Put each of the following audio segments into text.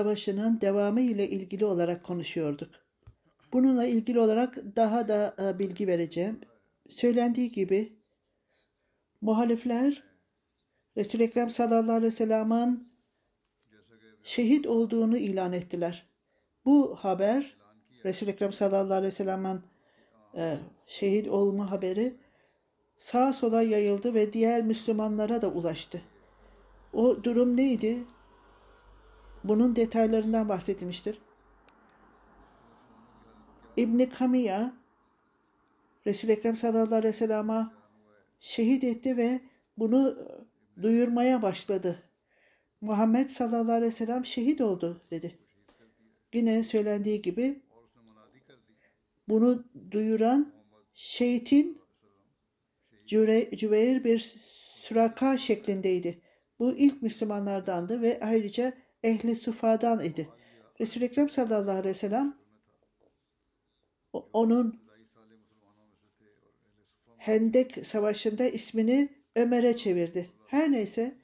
Savaşı'nın devamı ile ilgili olarak konuşuyorduk. Bununla ilgili olarak daha da e, bilgi vereceğim. Söylendiği gibi muhalifler Resul-i Ekrem sallallahu aleyhi ve sellem'in şehit olduğunu ilan ettiler. Bu haber Resul-i Ekrem sallallahu aleyhi ve sellem'in e, şehit olma haberi sağa sola yayıldı ve diğer Müslümanlara da ulaştı. O durum neydi? Bunun detaylarından bahsetmiştir. İbni Kamiya Resul-i Ekrem sallallahu aleyhi ve sellem'e şehit etti ve bunu duyurmaya başladı. Muhammed sallallahu aleyhi ve sellem şehit oldu dedi. Yine söylendiği gibi bunu duyuran şehitin Cüre, Cüveyr bir süraka şeklindeydi. Bu ilk Müslümanlardandı ve ayrıca ehli sufadan idi. Resul-i Ekrem sallallahu aleyhi ve sellem onun Hendek Savaşı'nda ismini Ömer'e çevirdi. Her neyse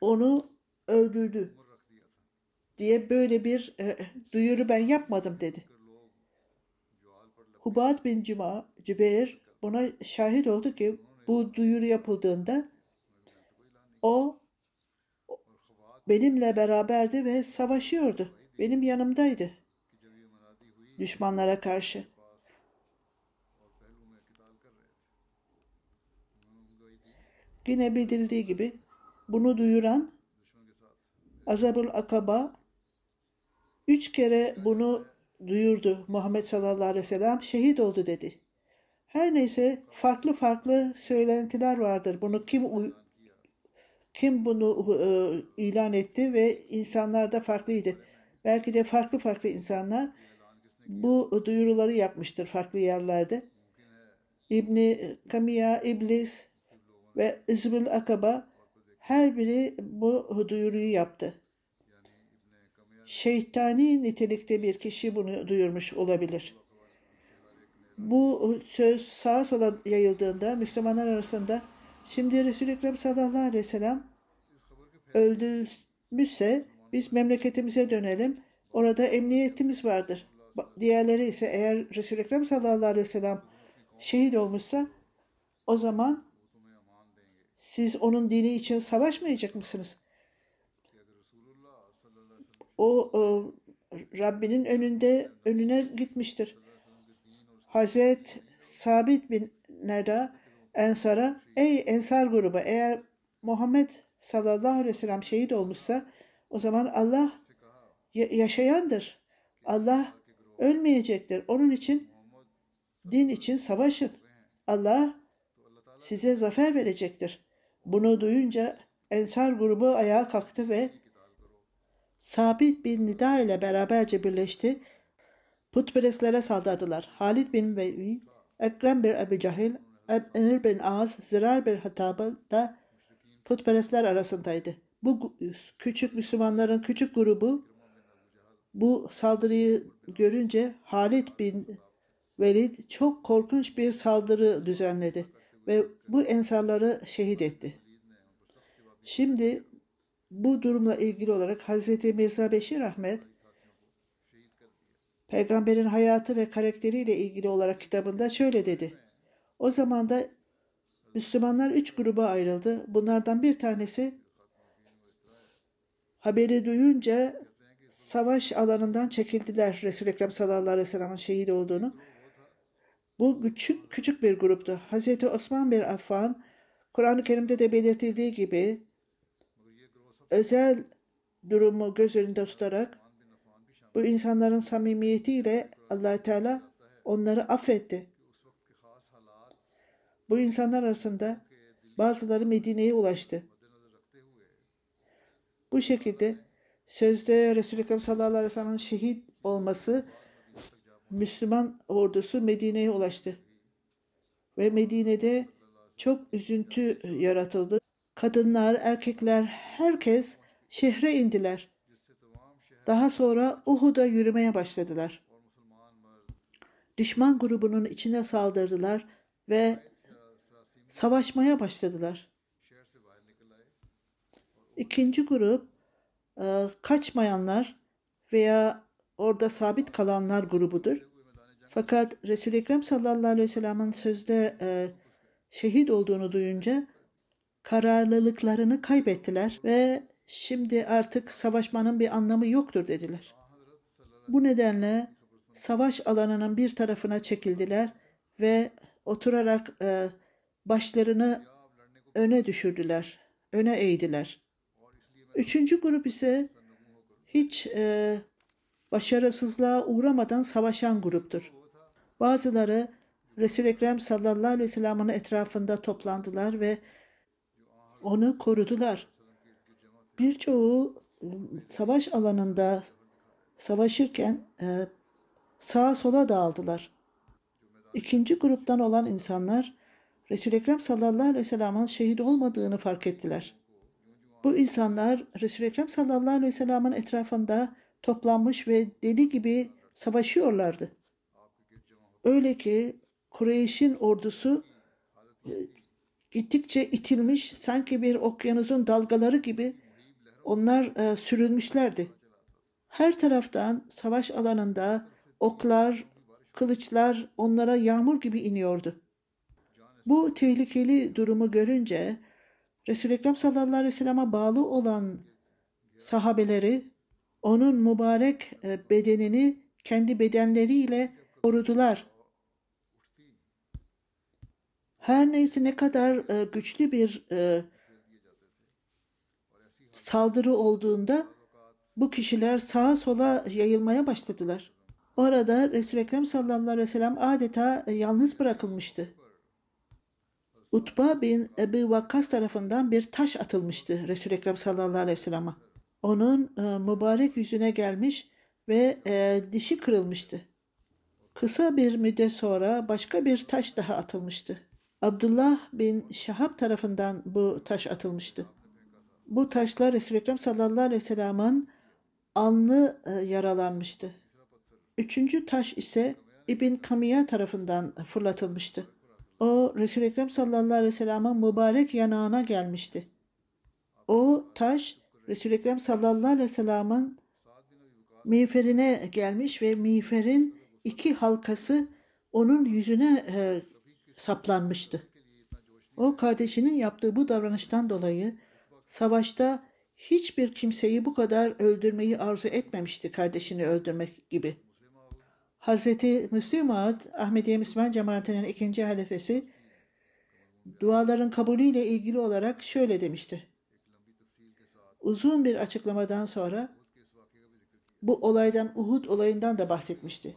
onu öldürdü diye böyle bir e, duyuru ben yapmadım dedi. Hubad bin Cuma, Cübeyr buna şahit oldu ki bu duyuru yapıldığında o benimle beraberdi ve savaşıyordu. Benim yanımdaydı. Düşmanlara karşı. Yine bildirildiği gibi bunu duyuran Azabul Akaba üç kere bunu duyurdu. Muhammed sallallahu aleyhi ve sellem şehit oldu dedi. Her neyse farklı farklı söylentiler vardır. Bunu kim kim bunu e, ilan etti ve insanlar da farklıydı. Belki de farklı farklı insanlar bu duyuruları yapmıştır farklı yerlerde. İbni Kamiya, İblis ve İzbül Akaba her biri bu duyuruyu yaptı. Şeytani nitelikte bir kişi bunu duyurmuş olabilir. Bu söz sağa sola yayıldığında Müslümanlar arasında şimdi Resul-i Ekrem sallallahu aleyhi ve sellem öldürmüşse biz memleketimize dönelim. Orada emniyetimiz vardır. Diğerleri ise eğer Resul-i Ekrem sallallahu aleyhi ve sellem şehit olmuşsa o zaman siz onun dini için savaşmayacak mısınız? O, o Rabbinin önünde önüne gitmiştir. Hazret Sabit bin Neda Ensar'a ey Ensar grubu eğer Muhammed sallallahu aleyhi ve sellem şehit olmuşsa o zaman Allah ya- yaşayandır. Allah ölmeyecektir. Onun için din için savaşın. Allah size zafer verecektir. Bunu duyunca Ensar grubu ayağa kalktı ve Sabit bin Nida ile beraberce birleşti. Putperestlere saldırdılar. Halid bin Velid, Ekrem bin Ebi Cahil, Emir bin Az, Zirar bin Hattab'ı da putperestler arasındaydı. Bu küçük Müslümanların küçük grubu bu saldırıyı görünce Halid bin Velid çok korkunç bir saldırı düzenledi ve bu ensarları şehit etti. Şimdi bu durumla ilgili olarak Hazreti Mirza Beşir Ahmet peygamberin hayatı ve karakteriyle ilgili olarak kitabında şöyle dedi. O zaman da Müslümanlar üç gruba ayrıldı. Bunlardan bir tanesi haberi duyunca savaş alanından çekildiler Resul-i Ekrem sallallahu aleyhi ve sellem'in şehit olduğunu. Bu küçük, küçük bir gruptu. Hazreti Osman bin Affan Kur'an-ı Kerim'de de belirtildiği gibi özel durumu göz önünde tutarak bu insanların samimiyetiyle allah Teala onları affetti. Bu insanlar arasında bazıları Medine'ye ulaştı. Bu şekilde sözde Resulü Ekrem sallallahu aleyhi ve sellem'in şehit olması Müslüman ordusu Medine'ye ulaştı. Ve Medine'de çok üzüntü yaratıldı. Kadınlar, erkekler, herkes şehre indiler. Daha sonra Uhud'a yürümeye başladılar. Düşman grubunun içine saldırdılar ve savaşmaya başladılar. İkinci grup e, kaçmayanlar veya orada sabit kalanlar grubudur. Fakat Resul-i Ekrem sallallahu aleyhi ve sellem'in sözde e, şehit olduğunu duyunca kararlılıklarını kaybettiler ve şimdi artık savaşmanın bir anlamı yoktur dediler. Bu nedenle savaş alanının bir tarafına çekildiler ve oturarak e, başlarını öne düşürdüler, öne eğdiler. Üçüncü grup ise hiç e, başarısızlığa uğramadan savaşan gruptur. Bazıları Resul-i Ekrem sallallahu aleyhi ve sellem'in etrafında toplandılar ve onu korudular. Birçoğu savaş alanında savaşırken e, sağa sola dağıldılar. İkinci gruptan olan insanlar Resul-i Ekrem sallallahu aleyhi ve sellem'in şehit olmadığını fark ettiler. Bu insanlar Resul-i Ekrem sallallahu aleyhi ve sellem'in etrafında toplanmış ve deli gibi savaşıyorlardı. Öyle ki Kureyş'in ordusu e, gittikçe itilmiş sanki bir okyanusun dalgaları gibi onlar e, sürülmüşlerdi. Her taraftan savaş alanında oklar, kılıçlar onlara yağmur gibi iniyordu. Bu tehlikeli durumu görünce Resul-i Ekrem sallallahu aleyhi ve sellem'e bağlı olan sahabeleri onun mübarek e, bedenini kendi bedenleriyle korudular. Her neyse ne kadar e, güçlü bir e, saldırı olduğunda bu kişiler sağa sola yayılmaya başladılar. Orada Resul-i Ekrem sallallahu aleyhi ve sellem adeta yalnız bırakılmıştı. Utba bin Ebu Vakkas tarafından bir taş atılmıştı Resul-i Ekrem sallallahu aleyhi ve sellem'e. Onun e, mübarek yüzüne gelmiş ve e, dişi kırılmıştı. Kısa bir müddet sonra başka bir taş daha atılmıştı. Abdullah bin Şahab tarafından bu taş atılmıştı. Bu taşlar Resul-i Ekrem sallallahu aleyhi ve sellem'in alnı e, yaralanmıştı. Üçüncü taş ise İbn Kamiya tarafından fırlatılmıştı. O Resul-i Ekrem sallallahu aleyhi ve sellem'in mübarek yanağına gelmişti. O taş Resul-i Ekrem sallallahu aleyhi ve sellem'in miğferine gelmiş ve miğferin iki halkası onun yüzüne e, saplanmıştı. O kardeşinin yaptığı bu davranıştan dolayı savaşta hiçbir kimseyi bu kadar öldürmeyi arzu etmemişti kardeşini öldürmek gibi. Hazreti Müslim Ağad, Ahmediye Müslüman cemaatinin ikinci halifesi, duaların kabulüyle ilgili olarak şöyle demiştir. Uzun bir açıklamadan sonra bu olaydan, Uhud olayından da bahsetmişti.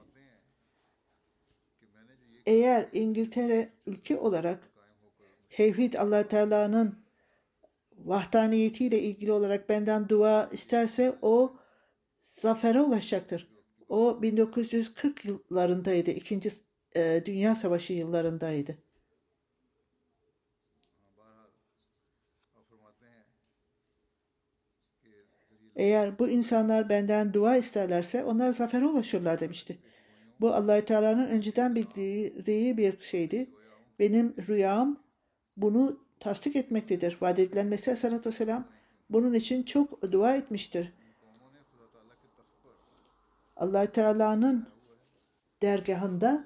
Eğer İngiltere ülke olarak tevhid allah Teala'nın vahdaniyetiyle ilgili olarak benden dua isterse o zafere ulaşacaktır. O 1940 yıllarındaydı. İkinci e, Dünya Savaşı yıllarındaydı. Eğer bu insanlar benden dua isterlerse onlar zafere ulaşırlar demişti. Bu allah Teala'nın önceden bildiği bir şeydi. Benim rüyam bunu tasdik etmektedir. Vaat edilen Mesih Aleyhisselatü Vesselam bunun için çok dua etmiştir. Allah Teala'nın dergahında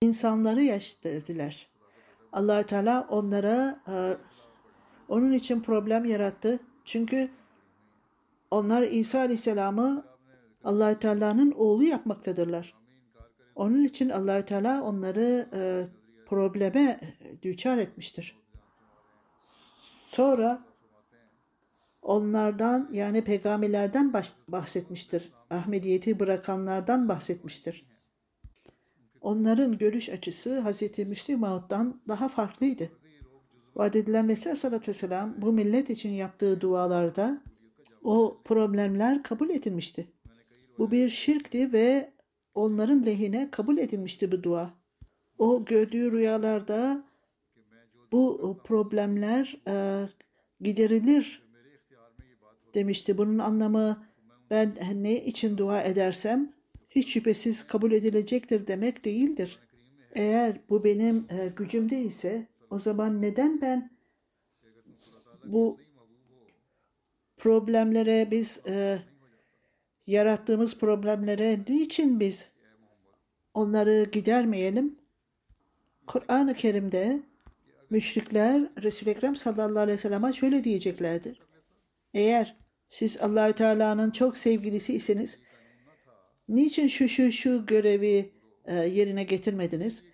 insanları yaşatırdılar. allah Teala onlara e, onun için problem yarattı. Çünkü onlar İsa Aleyhisselam'ı allah Teala'nın oğlu yapmaktadırlar. Onun için allah Teala onları e, probleme düçar etmiştir. Sonra onlardan yani peygamberlerden bahsetmiştir. Ahmediyeti bırakanlardan bahsetmiştir. Onların görüş açısı Hz. Müslim daha farklıydı. Vaat edilen Mesih Aleyhisselatü Vesselam bu millet için yaptığı dualarda o problemler kabul edilmişti. Bu bir şirkti ve onların lehine kabul edilmişti bu dua. O gördüğü rüyalarda bu problemler e, giderilir demişti. Bunun anlamı ben ne için dua edersem hiç şüphesiz kabul edilecektir demek değildir. Eğer bu benim e, gücümde ise o zaman neden ben bu problemlere biz e, yarattığımız problemlere niçin biz onları gidermeyelim? Kur'an-ı Kerim'de müşrikler Resul-i Ekrem sallallahu aleyhi ve sellem'e şöyle diyeceklerdir. Eğer siz Allahü Teala'nın çok sevgilisi iseniz niçin şu şu şu görevi e, yerine getirmediniz?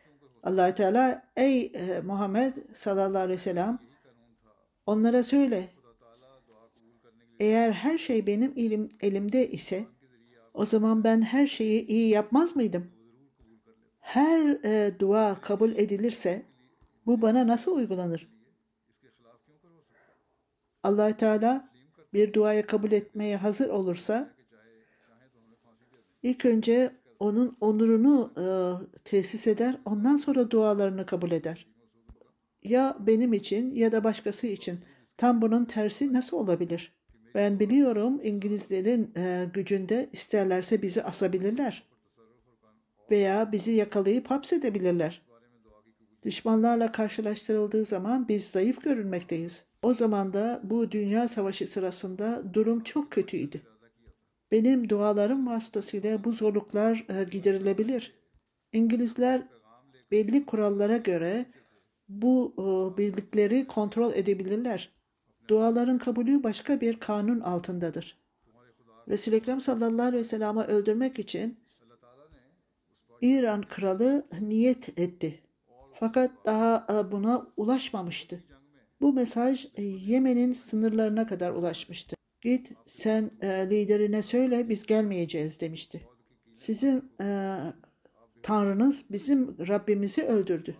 Allahü Teala ey e, Muhammed sallallahu aleyhi ve sellem onlara söyle eğer her şey benim elim, elimde ise o zaman ben her şeyi iyi yapmaz mıydım? Her e, dua kabul edilirse bu bana nasıl uygulanır? allah Teala bir duaya kabul etmeye hazır olursa ilk önce onun onurunu e, tesis eder, ondan sonra dualarını kabul eder. Ya benim için ya da başkası için tam bunun tersi nasıl olabilir? Ben biliyorum İngilizlerin e, gücünde isterlerse bizi asabilirler veya bizi yakalayıp hapsedebilirler. Düşmanlarla karşılaştırıldığı zaman biz zayıf görünmekteyiz. O zaman da bu dünya savaşı sırasında durum çok kötüydü. Benim dualarım vasıtasıyla bu zorluklar e, giderilebilir. İngilizler belli kurallara göre bu e, birlikleri kontrol edebilirler. Duaların kabulü başka bir kanun altındadır. Resul-i Ekrem sallallahu aleyhi ve sellem'i öldürmek için İran kralı niyet etti. Fakat daha e, buna ulaşmamıştı. Bu mesaj e, Yemen'in sınırlarına kadar ulaşmıştı. Git sen e, liderine söyle biz gelmeyeceğiz demişti. Sizin e, Tanrınız bizim Rabbimizi öldürdü.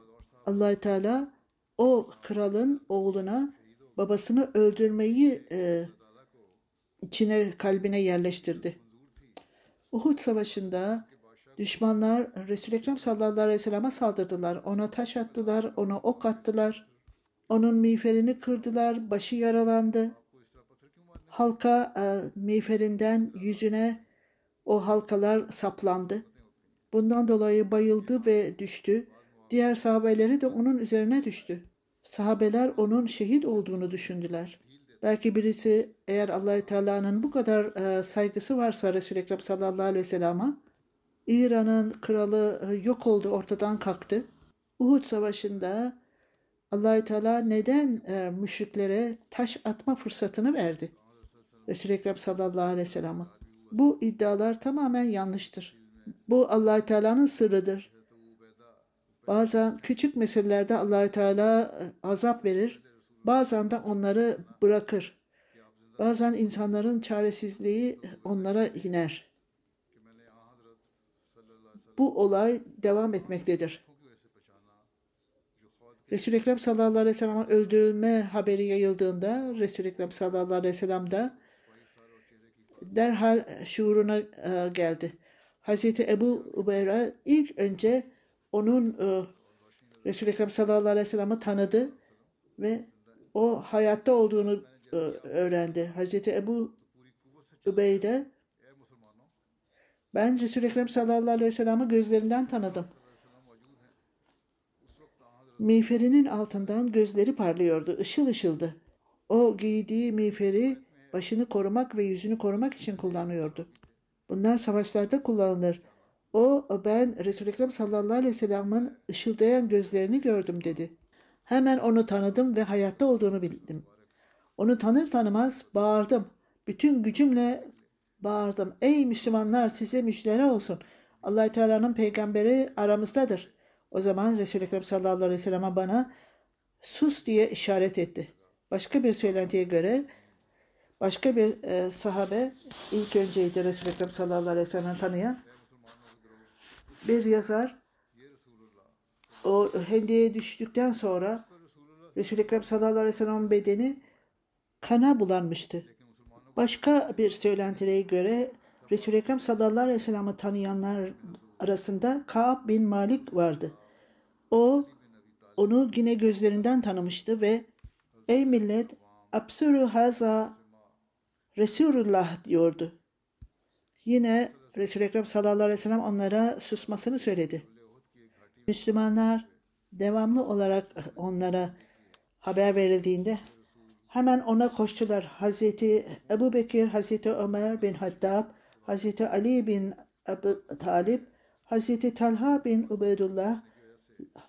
allah Teala o kralın oğluna babasını öldürmeyi e, içine kalbine yerleştirdi. Uhud Savaşı'nda düşmanlar Resul-i Ekrem sallallahu aleyhi ve sellem'e saldırdılar. Ona taş attılar, ona ok attılar. Onun miğferini kırdılar, başı yaralandı. Halka e, miğferinden yüzüne o halkalar saplandı. Bundan dolayı bayıldı ve düştü. Diğer sahabeleri de onun üzerine düştü. Sahabeler onun şehit olduğunu düşündüler. Belki birisi eğer Allahü Teala'nın bu kadar e, saygısı varsa Resul-i Ekrem sallallahu aleyhi ve sellem'e İran'ın kralı e, yok oldu, ortadan kalktı. Uhud Savaşı'nda Allahü Teala neden e, müşriklere taş atma fırsatını verdi? Resul-i Ekrem sallallahu aleyhi ve sellem'e. Bu iddialar tamamen yanlıştır. Bu Allahü Teala'nın sırrıdır. Bazen küçük meselelerde Allahü Teala e, azap verir, bazen de onları bırakır. Bazen insanların çaresizliği onlara iner. Bu olay devam etmektedir. Resul-i Ekrem sallallahu aleyhi ve sellem'in öldürülme haberi yayıldığında Resul-i Ekrem sallallahu aleyhi ve sellem de derhal şuuruna e, geldi. Hazreti Ebu Ubeyra ilk önce onun e, Resul-i Ekrem sallallahu aleyhi ve sellem'i tanıdı ve o hayatta olduğunu e, öğrendi. Hazreti Ebu Übeyde Ben Resul-i Ekrem sallallahu aleyhi ve sellem'i gözlerinden tanıdım. Miğferinin altından gözleri parlıyordu, ışıl ışıldı. O giydiği miğferi başını korumak ve yüzünü korumak için kullanıyordu. Bunlar savaşlarda kullanılır. O ben Resul-i Ekrem sallallahu aleyhi ve sellem'in ışıldayan gözlerini gördüm dedi. Hemen onu tanıdım ve hayatta olduğunu bildim. Onu tanır tanımaz bağırdım. Bütün gücümle bağırdım. Ey Müslümanlar size müjdeler olsun. allah Teala'nın peygamberi aramızdadır. O zaman Resul-i Ekrem sallallahu aleyhi ve sellem bana sus diye işaret etti. Başka bir söylentiye göre başka bir e, sahabe ilk önceydi Resul-i Ekrem sallallahu aleyhi ve sellem'i tanıyan bir yazar o hendeye düştükten sonra Resul-i Ekrem sallallahu aleyhi ve sellem'in bedeni kana bulanmıştı. Başka bir söylentiye göre Resul-i Ekrem sallallahu aleyhi ve sellem'i tanıyanlar arasında Kaab bin Malik vardı. O onu yine gözlerinden tanımıştı ve ey millet absuru haza Resulullah diyordu. Yine Resul-i Ekrem sallallahu aleyhi ve sellem onlara susmasını söyledi. Müslümanlar devamlı olarak onlara haber verildiğinde hemen ona koştular. Hazreti Ebu Bekir, Hazreti Ömer bin Hattab, Hazreti Ali bin Ebu Talib, Hazreti Talha bin Ubeydullah,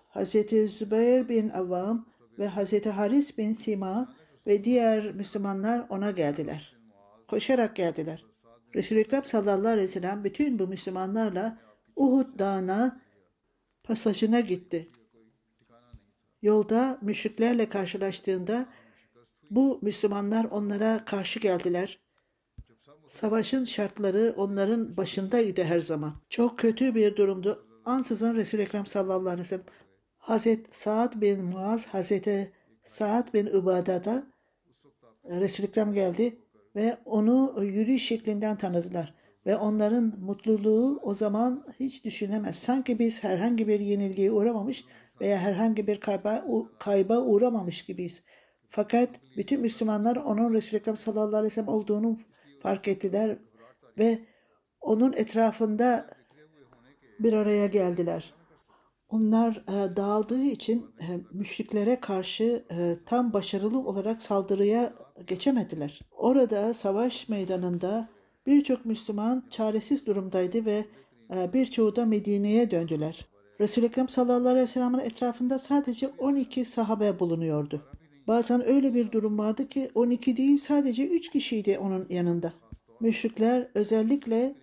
Hazreti Zübeyir bin Avvam ve Hazreti Haris bin Sima ve diğer Müslümanlar ona geldiler. Koşarak geldiler. Resul-i Ekrem sallallahu aleyhi ve sellem bütün bu Müslümanlarla Uhud dağına pasajına gitti. Yolda müşriklerle karşılaştığında bu Müslümanlar onlara karşı geldiler. Savaşın şartları onların başındaydı her zaman. Çok kötü bir durumdu. Ansızın Resul-i Ekrem sallallahu aleyhi ve sellem Hazret Saad bin Muaz, Hazreti Saad bin Ubada'da Resul-i Ekrem geldi ve onu yürüyüş şeklinden tanıdılar. Ve onların mutluluğu o zaman hiç düşünemez. Sanki biz herhangi bir yenilgiye uğramamış veya herhangi bir kayba, kayba uğramamış gibiyiz. Fakat bütün Müslümanlar onun Resul-i Ekrem sallallahu aleyhi ve sellem olduğunu fark ettiler ve onun etrafında bir araya geldiler. Onlar e, dağıldığı için e, müşriklere karşı e, tam başarılı olarak saldırıya geçemediler. Orada savaş meydanında birçok Müslüman çaresiz durumdaydı ve e, birçoğu da Medine'ye döndüler. Resul-i Ekrem sallallahu aleyhi ve sellem'in etrafında sadece 12 sahabe bulunuyordu. Bazen öyle bir durum vardı ki 12 değil sadece 3 kişiydi onun yanında. Müşrikler özellikle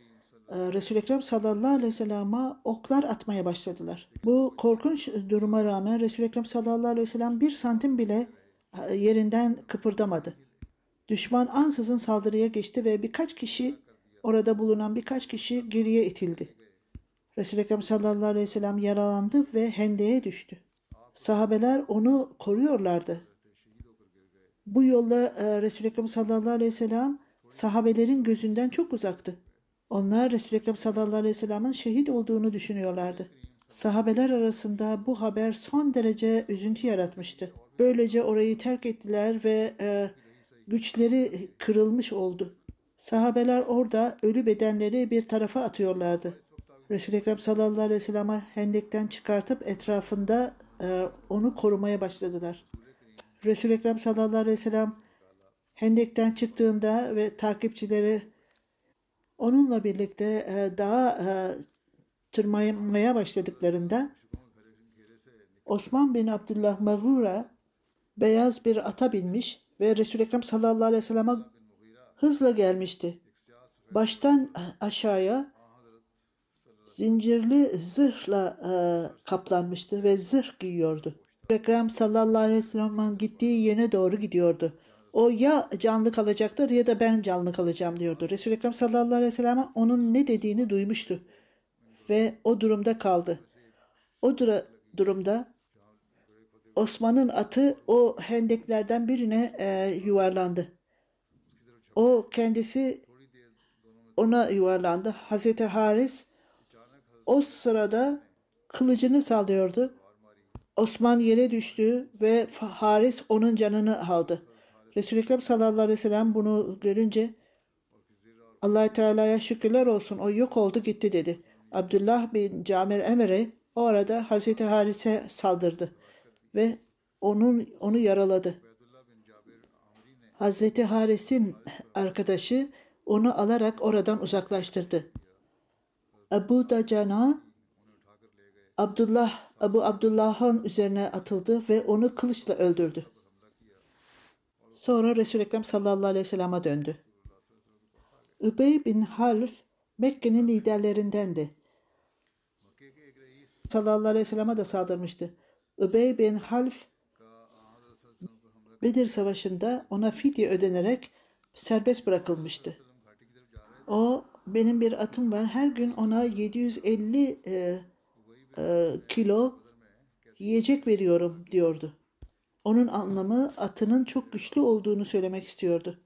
e, Resul-i Ekrem sallallahu aleyhi ve sellem'e oklar atmaya başladılar. Bu korkunç duruma rağmen Resul-i Ekrem sallallahu aleyhi ve sellem bir santim bile e, yerinden kıpırdamadı. Düşman ansızın saldırıya geçti ve birkaç kişi orada bulunan birkaç kişi geriye itildi. Resul-i Ekrem sallallahu aleyhi ve sellem yaralandı ve hendeye düştü. Sahabeler onu koruyorlardı. Bu yolla e, Resul-i Ekrem sallallahu aleyhi ve sellem sahabelerin gözünden çok uzaktı. Onlar Resul-i Ekrem sallallahu aleyhi ve sellem'in şehit olduğunu düşünüyorlardı. Sahabeler arasında bu haber son derece üzüntü yaratmıştı. Böylece orayı terk ettiler ve e, güçleri kırılmış oldu. Sahabeler orada ölü bedenleri bir tarafa atıyorlardı. Resul-i Ekrem sallallahu aleyhi ve sellem'i hendekten çıkartıp etrafında e, onu korumaya başladılar. Resul-i Ekrem sallallahu aleyhi ve sellem hendekten çıktığında ve takipçileri onunla birlikte e, dağa e, tırmanmaya başladıklarında Osman bin Abdullah Mağura beyaz bir ata binmiş ve Resul-i Ekrem sallallahu aleyhi ve sellem'e hızla gelmişti. Baştan aşağıya zincirli zırhla e, kaplanmıştı ve zırh giyiyordu. Ekrem sallallahu aleyhi ve sellem'in gittiği yene doğru gidiyordu. O ya canlı kalacaktır ya da ben canlı kalacağım diyordu. Resul-i Ekrem sallallahu aleyhi ve sellem onun ne dediğini duymuştu. Ve o durumda kaldı. O dura, durumda Osman'ın atı o hendeklerden birine e, yuvarlandı. O kendisi ona yuvarlandı. Hazreti Haris o sırada kılıcını sallıyordu. Osman yere düştü ve Haris onun canını aldı. Resul-i Ekrem sallallahu aleyhi ve sellem bunu görünce allah Teala'ya şükürler olsun o yok oldu gitti dedi. Abdullah bin Camir Emre o arada Hazreti Haris'e saldırdı ve onun onu yaraladı. Hazreti Haris'in arkadaşı onu alarak oradan uzaklaştırdı. Ebu Dacana Abdullah Abu Abdullah'ın üzerine atıldı ve onu kılıçla öldürdü. Sonra Resul-i Ekrem sallallahu aleyhi ve sellem'e döndü. Übey bin Half Mekke'nin liderlerindendi. Sallallahu aleyhi ve sellem'e de saldırmıştı. Übey bin Half Bedir Savaşı'nda ona fidye ödenerek serbest bırakılmıştı. O benim bir atım var. Her gün ona 750 e, e, kilo yiyecek veriyorum diyordu. Onun anlamı atının çok güçlü olduğunu söylemek istiyordu.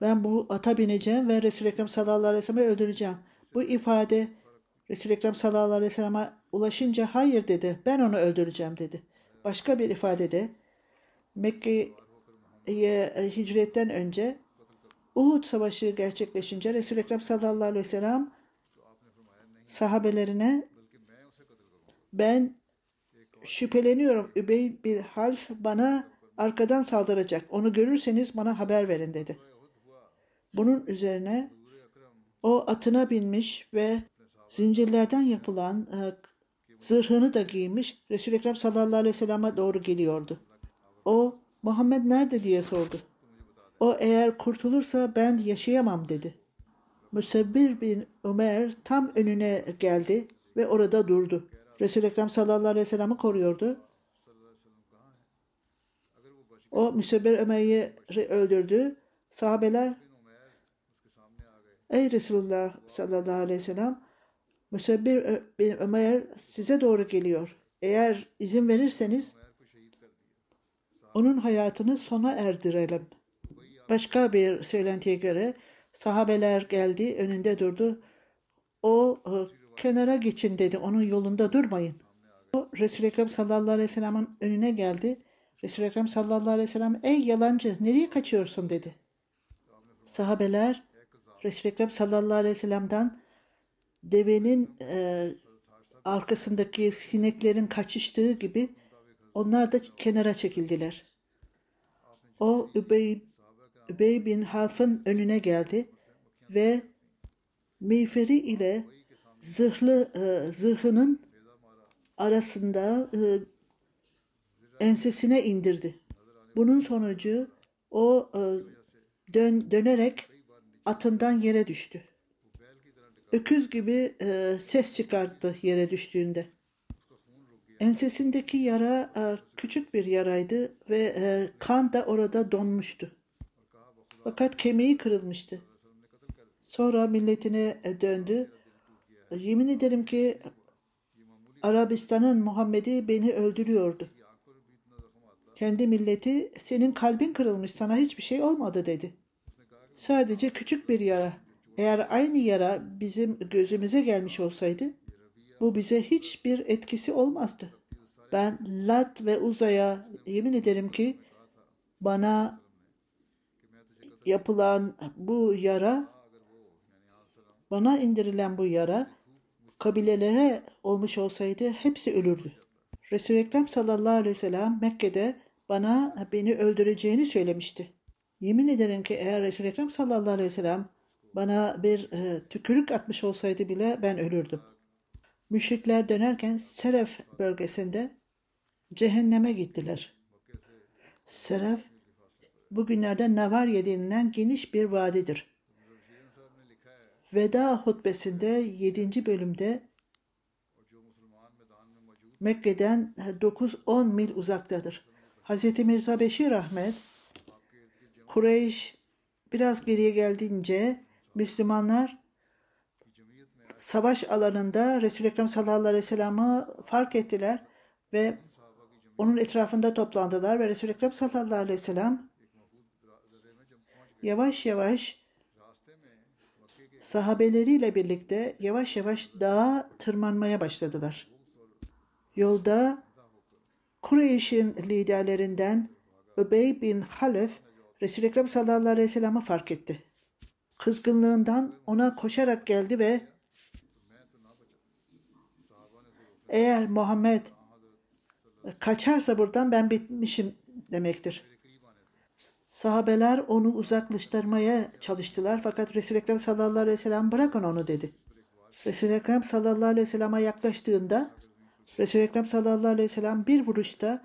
Ben bu ata bineceğim ve Resul-i Ekrem sallallahu aleyhi ve öldüreceğim. Bu ifade Resul-i Ekrem sallallahu aleyhi ve sellem'e ulaşınca hayır dedi. Ben onu öldüreceğim dedi. Başka bir ifadede Mekke'ye e, hicretten önce Uhud Savaşı gerçekleşince Resul-i Ekrem sallallahu aleyhi ve sellem sahabelerine ben şüpheleniyorum Übey bir Half bana arkadan saldıracak. Onu görürseniz bana haber verin dedi. Bunun üzerine o atına binmiş ve zincirlerden yapılan e, zırhını da giymiş Resul-i Ekrem sallallahu aleyhi ve sellem'e doğru geliyordu. O Muhammed nerede diye sordu. O eğer kurtulursa ben yaşayamam dedi. Müsebbir bin Ömer tam önüne geldi ve orada durdu. Resul-i Ekrem sallallahu aleyhi ve sellem'i koruyordu. O Müsebbir Ömer'i öldürdü. Sahabeler Ey Resulullah sallallahu aleyhi ve sellem Müsebbir Ömer size doğru geliyor. Eğer izin verirseniz onun hayatını sona erdirelim. Başka bir söylentiye göre sahabeler geldi, önünde durdu. O e, kenara geçin dedi, onun yolunda durmayın. O Resul-i Ekrem sallallahu aleyhi ve sellem'in önüne geldi. Resul-i Ekrem sallallahu aleyhi ve sellem ey yalancı nereye kaçıyorsun dedi. Sahabeler Resul-i Ekrem sallallahu aleyhi ve sellem'den devenin e, arkasındaki sineklerin kaçıştığı gibi onlar da kenara çekildiler. O Übey, Übey bin Half'ın önüne geldi ve miğferi ile zırhlı e, zırhının arasında e, ensesine indirdi. Bunun sonucu o e, dön, dönerek atından yere düştü. Öküz gibi e, ses çıkarttı yere düştüğünde. Ensesindeki yara e, küçük bir yaraydı ve e, kan da orada donmuştu. Fakat kemiği kırılmıştı. Sonra milletine e, döndü. Yemin ederim ki Arabistan'ın Muhammed'i beni öldürüyordu. Kendi milleti senin kalbin kırılmış sana hiçbir şey olmadı dedi. Sadece küçük bir yara. Eğer aynı yara bizim gözümüze gelmiş olsaydı bu bize hiçbir etkisi olmazdı. Ben Lat ve Uza'ya yemin ederim ki bana yapılan bu yara bana indirilen bu yara kabilelere olmuş olsaydı hepsi ölürdü. Resul-i Ekrem sallallahu aleyhi ve sellem Mekke'de bana beni öldüreceğini söylemişti. Yemin ederim ki eğer Resul-i Ekrem sallallahu aleyhi ve sellem bana bir e, tükürük atmış olsaydı bile ben ölürdüm. Müşrikler dönerken Seref bölgesinde cehenneme gittiler. Seref bugünlerde Navarya denilen geniş bir vadidir. Veda hutbesinde 7. bölümde Mekke'den 9-10 mil uzaktadır. Hz. Mirza Beşir Ahmet Kureyş biraz geriye geldiğince Müslümanlar savaş alanında Resul-i Ekrem sallallahu aleyhi ve sellem'i fark ettiler ve onun etrafında toplandılar ve Resul-i Ekrem sallallahu aleyhi ve sellem yavaş yavaş sahabeleriyle birlikte yavaş yavaş dağa tırmanmaya başladılar. Yolda Kureyş'in liderlerinden Übey bin Halef Resul-i Ekrem sallallahu aleyhi ve sellem'i fark etti. kızgınlığından ona koşarak geldi ve eğer Muhammed kaçarsa buradan ben bitmişim demektir. Sahabeler onu uzaklaştırmaya çalıştılar fakat Resul-i Ekrem sallallahu aleyhi ve sellem bırakın onu dedi. Resul-i Ekrem sallallahu aleyhi ve sellem'e yaklaştığında Resul-i Ekrem sallallahu aleyhi ve sellem bir vuruşta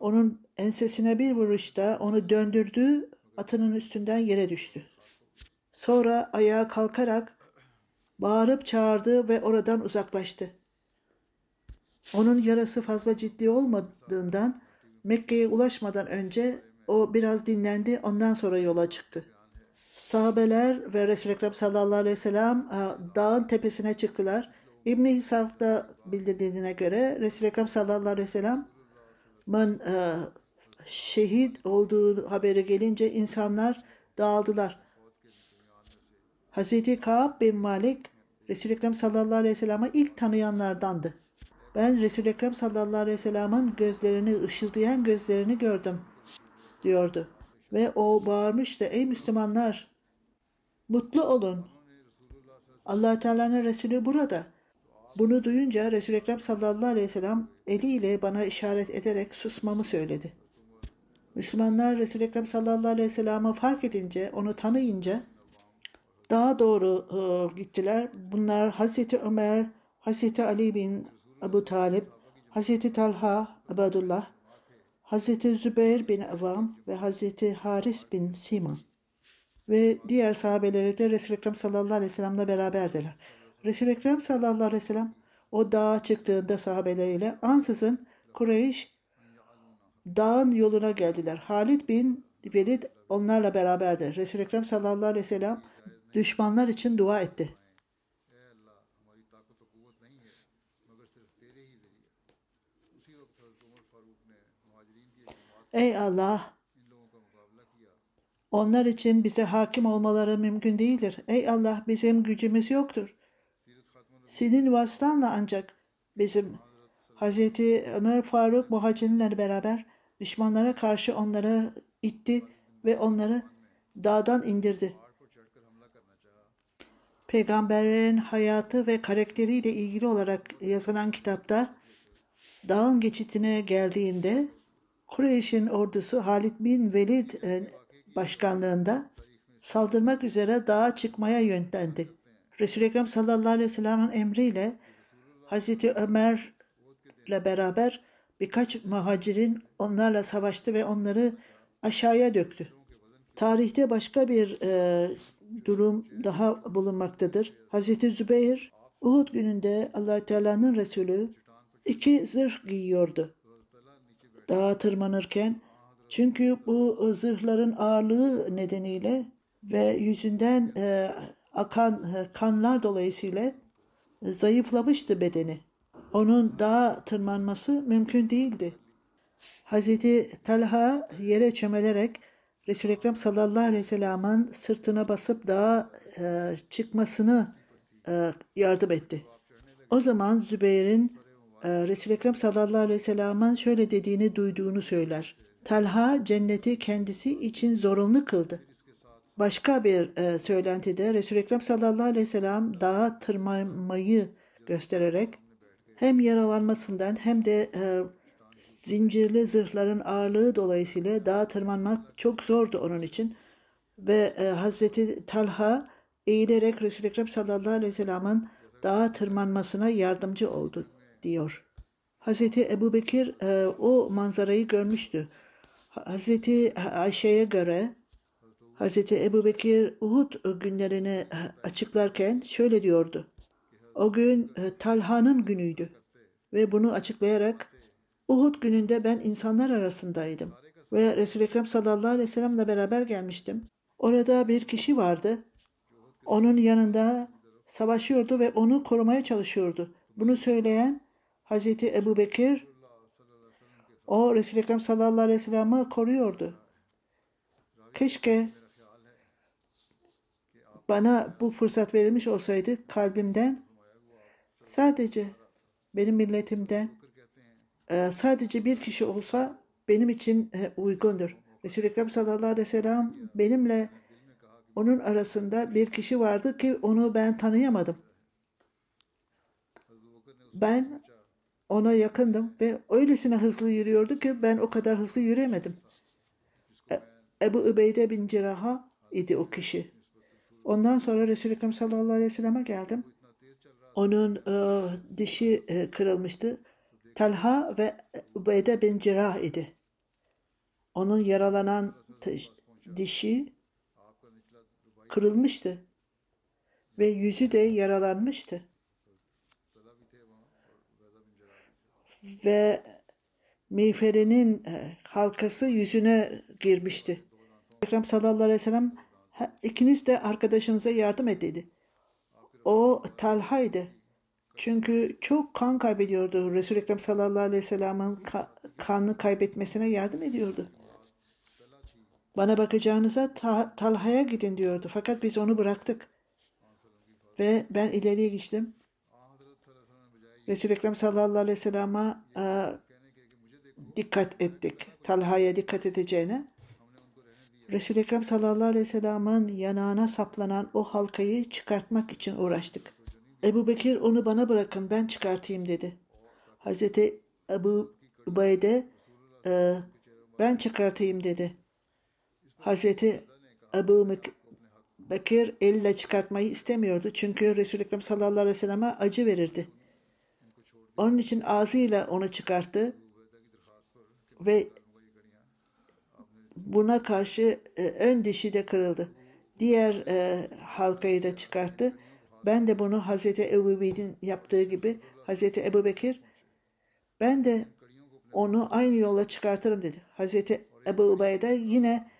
onun ensesine bir vuruşta onu döndürdü, atının üstünden yere düştü. Sonra ayağa kalkarak bağırıp çağırdı ve oradan uzaklaştı. Onun yarası fazla ciddi olmadığından Mekke'ye ulaşmadan önce o biraz dinlendi, ondan sonra yola çıktı. Sahabeler ve Resul-i Ekrem sallallahu aleyhi ve sellem e, dağın tepesine çıktılar. İbn-i Hisab'da bildirdiğine göre Resul-i Ekrem sallallahu aleyhi ve sellem'in e, şehit olduğu haberi gelince insanlar dağıldılar. Hazreti Kaab bin Malik Resul-i Ekrem sallallahu aleyhi ve sellem'i ilk tanıyanlardandı. Ben Resul-i Ekrem sallallahu aleyhi ve sellem'in gözlerini, ışıldayan gözlerini gördüm diyordu. Ve o bağırmıştı, ey Müslümanlar mutlu olun. allah Teala'nın Resulü burada. Bunu duyunca Resul-i Ekrem sallallahu aleyhi ve sellem eliyle bana işaret ederek susmamı söyledi. Müslümanlar Resul-i Ekrem sallallahu aleyhi ve sellem'i fark edince, onu tanıyınca daha doğru e, gittiler. Bunlar Hazreti Ömer, Hazreti Ali bin Ebu Talip, Hazreti Talha, Abdullah, Hazreti Zübeyir bin Avam ve Hazreti Haris bin Siman ve diğer sahabeleri de Resul-i Ekrem sallallahu aleyhi ve sellem'le beraberdiler. Resul-i Ekrem sallallahu aleyhi ve sellem o dağa çıktığında sahabeleriyle ansızın Kureyş dağın yoluna geldiler. Halid bin Velid onlarla beraberdi. Resul-i Ekrem sallallahu aleyhi ve sellem düşmanlar için dua etti. Ey Allah! Onlar için bize hakim olmaları mümkün değildir. Ey Allah bizim gücümüz yoktur. Senin vasıtanla ancak bizim Hazreti Ömer Faruk muhacirlerle beraber düşmanlara karşı onları itti ve onları dağdan indirdi. Peygamberlerin hayatı ve karakteriyle ilgili olarak yazılan kitapta dağın geçitine geldiğinde Kureyş'in ordusu Halid bin Velid e, başkanlığında saldırmak üzere dağa çıkmaya yönlendi. Resul-i Ekrem sallallahu aleyhi ve sellem'in emriyle Hazreti Ömer'le beraber birkaç muhacirin onlarla savaştı ve onları aşağıya döktü. Tarihte başka bir e, durum daha bulunmaktadır. Hazreti Zübeyir Uhud gününde allah Teala'nın Resulü iki zırh giyiyordu. Dağa tırmanırken çünkü bu zırhların ağırlığı nedeniyle ve yüzünden e, akan e, kanlar dolayısıyla zayıflamıştı bedeni. Onun dağa tırmanması mümkün değildi. Hazreti Talha yere çömelerek Resul-i Ekrem sallallahu aleyhi ve sellem'in sırtına basıp dağa e, çıkmasını e, yardım etti. O zaman Zübeyir'in e, Resul-i Ekrem sallallahu aleyhi ve sellem'in şöyle dediğini duyduğunu söyler. Talha cenneti kendisi için zorunlu kıldı. Başka bir e, söylentide Resul-i Ekrem sallallahu aleyhi ve sellem dağa tırmanmayı göstererek hem yaralanmasından hem de e, zincirli zırhların ağırlığı dolayısıyla dağa tırmanmak çok zordu onun için. Ve e, Hazreti Talha eğilerek Resul-i Ekrem sallallahu aleyhi ve sellem'in dağa tırmanmasına yardımcı oldu diyor. Hazreti Ebu Bekir e, o manzarayı görmüştü. Hazreti Ayşe'ye göre Hazreti Ebu Bekir Uhud günlerini açıklarken şöyle diyordu. O gün e, Talha'nın günüydü ve bunu açıklayarak Uhud gününde ben insanlar arasındaydım ve Resul-i Ekrem sallallahu aleyhi ve sellemle beraber gelmiştim. Orada bir kişi vardı. Onun yanında savaşıyordu ve onu korumaya çalışıyordu. Bunu söyleyen Hazreti Ebu Bekir o Resul-i Ekrem sallallahu aleyhi ve sellem'i koruyordu. Keşke bana bu fırsat verilmiş olsaydı kalbimden sadece benim milletimden e, sadece bir kişi olsa benim için e, uygundur. Resul-i Ekrem sallallahu aleyhi ve sellem benimle Onun arasında bir kişi vardı ki onu ben tanıyamadım. Ben ona yakındım ve öylesine hızlı yürüyordu ki ben o kadar hızlı yürüyemedim. E- Ebu Übeyde bin Cerrah'a idi o kişi. Ondan sonra Resul-i Ekrem sallallahu aleyhi ve selleme geldim. Onun e, dişi e, kırılmıştı. Talha ve Übeyde bin Cerrah idi. Onun yaralanan dişi kırılmıştı ve yüzü de yaralanmıştı. Ve miğferinin e, halkası yüzüne girmişti. Ekrem sallallahu aleyhi ve sellem "Ha, ikiniz de arkadaşınıza yardım et dedi. O Talha'ydı. Çünkü çok kan kaybediyordu. Resul-i Ekrem sallallahu aleyhi ve sellem'in ka- kanını kaybetmesine yardım ediyordu. Bana bakacağınıza Ta- Talha'ya gidin diyordu. Fakat biz onu bıraktık. Ve ben ileriye geçtim. Resul-i Ekrem sallallahu aleyhi ve sellem'e e, dikkat ettik. Talha'ya dikkat edeceğine. Resul-i Ekrem sallallahu aleyhi ve sellem'in yanağına saplanan o halkayı çıkartmak için uğraştık. Ebu Bekir onu bana bırakın ben çıkartayım dedi. Hazreti Ebu Ubeyde e, ben çıkartayım dedi. Hazreti Ebu Bekir elle çıkartmayı istemiyordu. Çünkü Resul-i Ekrem sallallahu aleyhi ve selleme acı verirdi. Onun için ağzıyla onu çıkarttı ve buna karşı e, ön dişi de kırıldı. Diğer e, halkayı da çıkarttı. Ben de bunu Hazreti Ebu Bekir'in yaptığı gibi Hazreti Ebu Bekir ben de onu aynı yolla çıkartırım dedi. Hazreti Ebu Ubeyde yine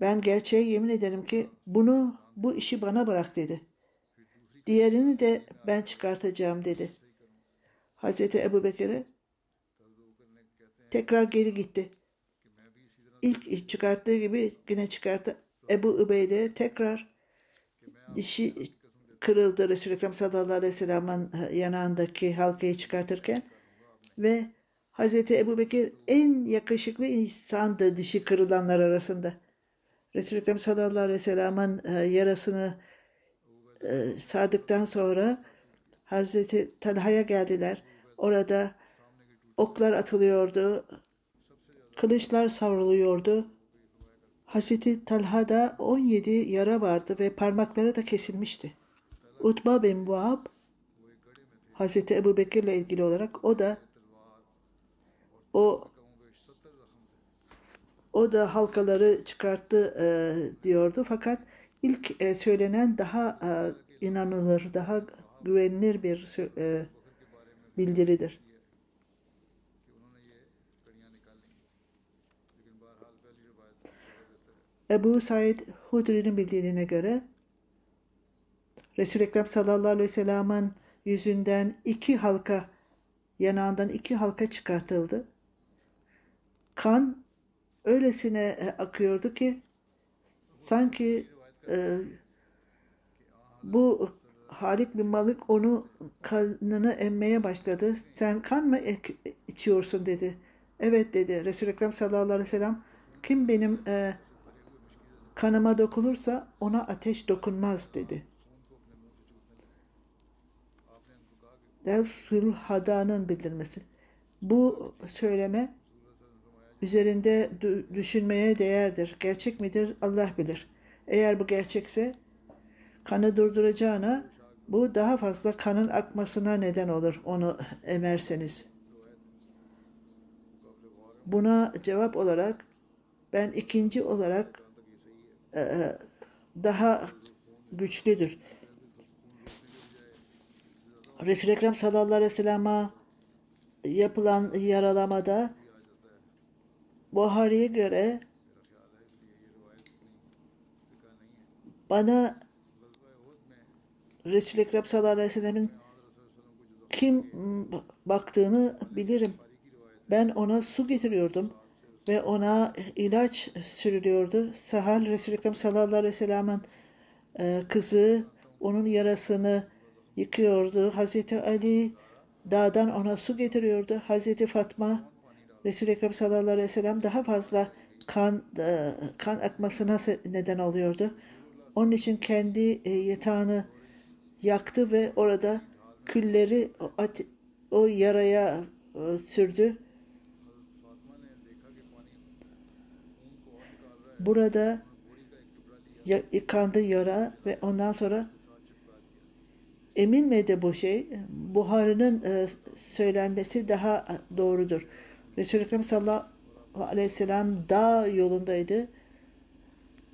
ben gerçeğe yemin ederim ki bunu bu işi bana bırak dedi. Diğerini de ben çıkartacağım dedi. Hazreti Ebu Bekir'e tekrar geri gitti. İlk çıkarttığı gibi yine çıkarttı. Ebu Übeyde tekrar dişi kırıldı Resul-i Ekrem sallallahu aleyhi ve sellem'in yanağındaki halkayı çıkartırken ve Hazreti Ebu Bekir en yakışıklı insandı dişi kırılanlar arasında. Resul-i Ekrem sallallahu aleyhi ve sellem'in e, yarasını e, sardıktan sonra Hazreti Talha'ya geldiler. Orada oklar atılıyordu, kılıçlar savruluyordu. Hazreti Talha'da 17 yara vardı ve parmakları da kesilmişti. Utba bin Muab Hazreti Ebu Bekir'le ilgili olarak o da o o da halkaları çıkarttı e, diyordu fakat ilk e, söylenen daha e, inanılır, daha güvenilir bir e, bildiridir. Ebu Said Hudri'nin bildiğine göre Resul-i Ekrem sallallahu aleyhi ve sellem'in yüzünden iki halka, yanağından iki halka çıkartıldı. Kan öylesine e, akıyordu ki sanki e, bu Halik bin Malik onu kanını emmeye başladı. Sen kan mı içiyorsun dedi. Evet dedi. Resul-i Ekrem sallallahu aleyhi ve sellem kim benim e, kanıma dokunursa ona ateş dokunmaz dedi. Devsul Hada'nın bildirmesi. Bu söyleme üzerinde dü- düşünmeye değerdir. Gerçek midir Allah bilir. Eğer bu gerçekse kanı durduracağına bu daha fazla kanın akmasına neden olur onu emerseniz. Buna cevap olarak ben ikinci olarak e, daha güçlüdür. Resul-i Ekrem sallallahu aleyhi ve sellem'e yapılan yaralamada Buhari'ye göre bana Resul-i Ekrem sallallahu aleyhi ve sellemin kim baktığını bilirim. Ben ona su getiriyordum ve ona ilaç sürülüyordu. Sahal Resul-i Ekrem sallallahu aleyhi ve sellem'in e, kızı onun yarasını yıkıyordu. Hazreti Ali dağdan ona su getiriyordu. Hazreti Fatma Resul-i Ekrem sallallahu aleyhi ve sellem daha fazla kan e, kan akmasına neden oluyordu. Onun için kendi e, yatağını yaktı ve orada külleri o, yaraya e, sürdü. Burada yıkandı yara ve ondan sonra emin miydi bu şey? Buharının e, söylenmesi daha doğrudur. Resul-i Ekrem sallallahu aleyhi ve sellem dağ yolundaydı.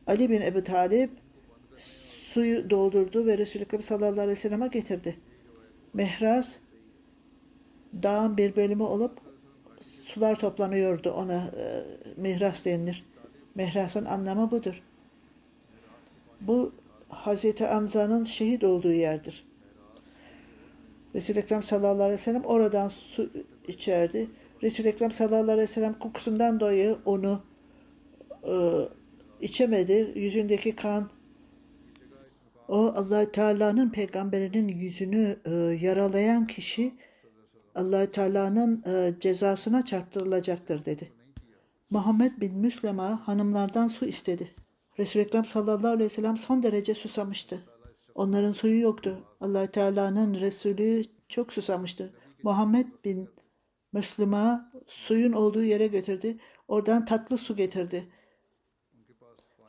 Ali bin Ebu Talip suyu doldurdu ve Resul-i Ekrem sallallahu aleyhi ve sellem'e getirdi. Mehraz dağın bir bölümü olup sular toplanıyordu ona e, mihras denilir. Mihrasın anlamı budur. Bu Hazreti Hamza'nın şehit olduğu yerdir. Resul-i Ekrem sallallahu aleyhi ve sellem oradan su içerdi. Resul-i Ekrem sallallahu aleyhi ve sellem kokusundan dolayı onu e, içemedi. Yüzündeki kan o allah Teala'nın peygamberinin yüzünü e, yaralayan kişi allah Teala'nın e, cezasına çarptırılacaktır dedi. Muhammed bin Müslema hanımlardan su istedi. Resul-i Ekrem sallallahu aleyhi ve sellem son derece susamıştı. Onların suyu yoktu. allah Teala'nın Resulü çok susamıştı. Muhammed bin Müslüma suyun olduğu yere götürdü. Oradan tatlı su getirdi.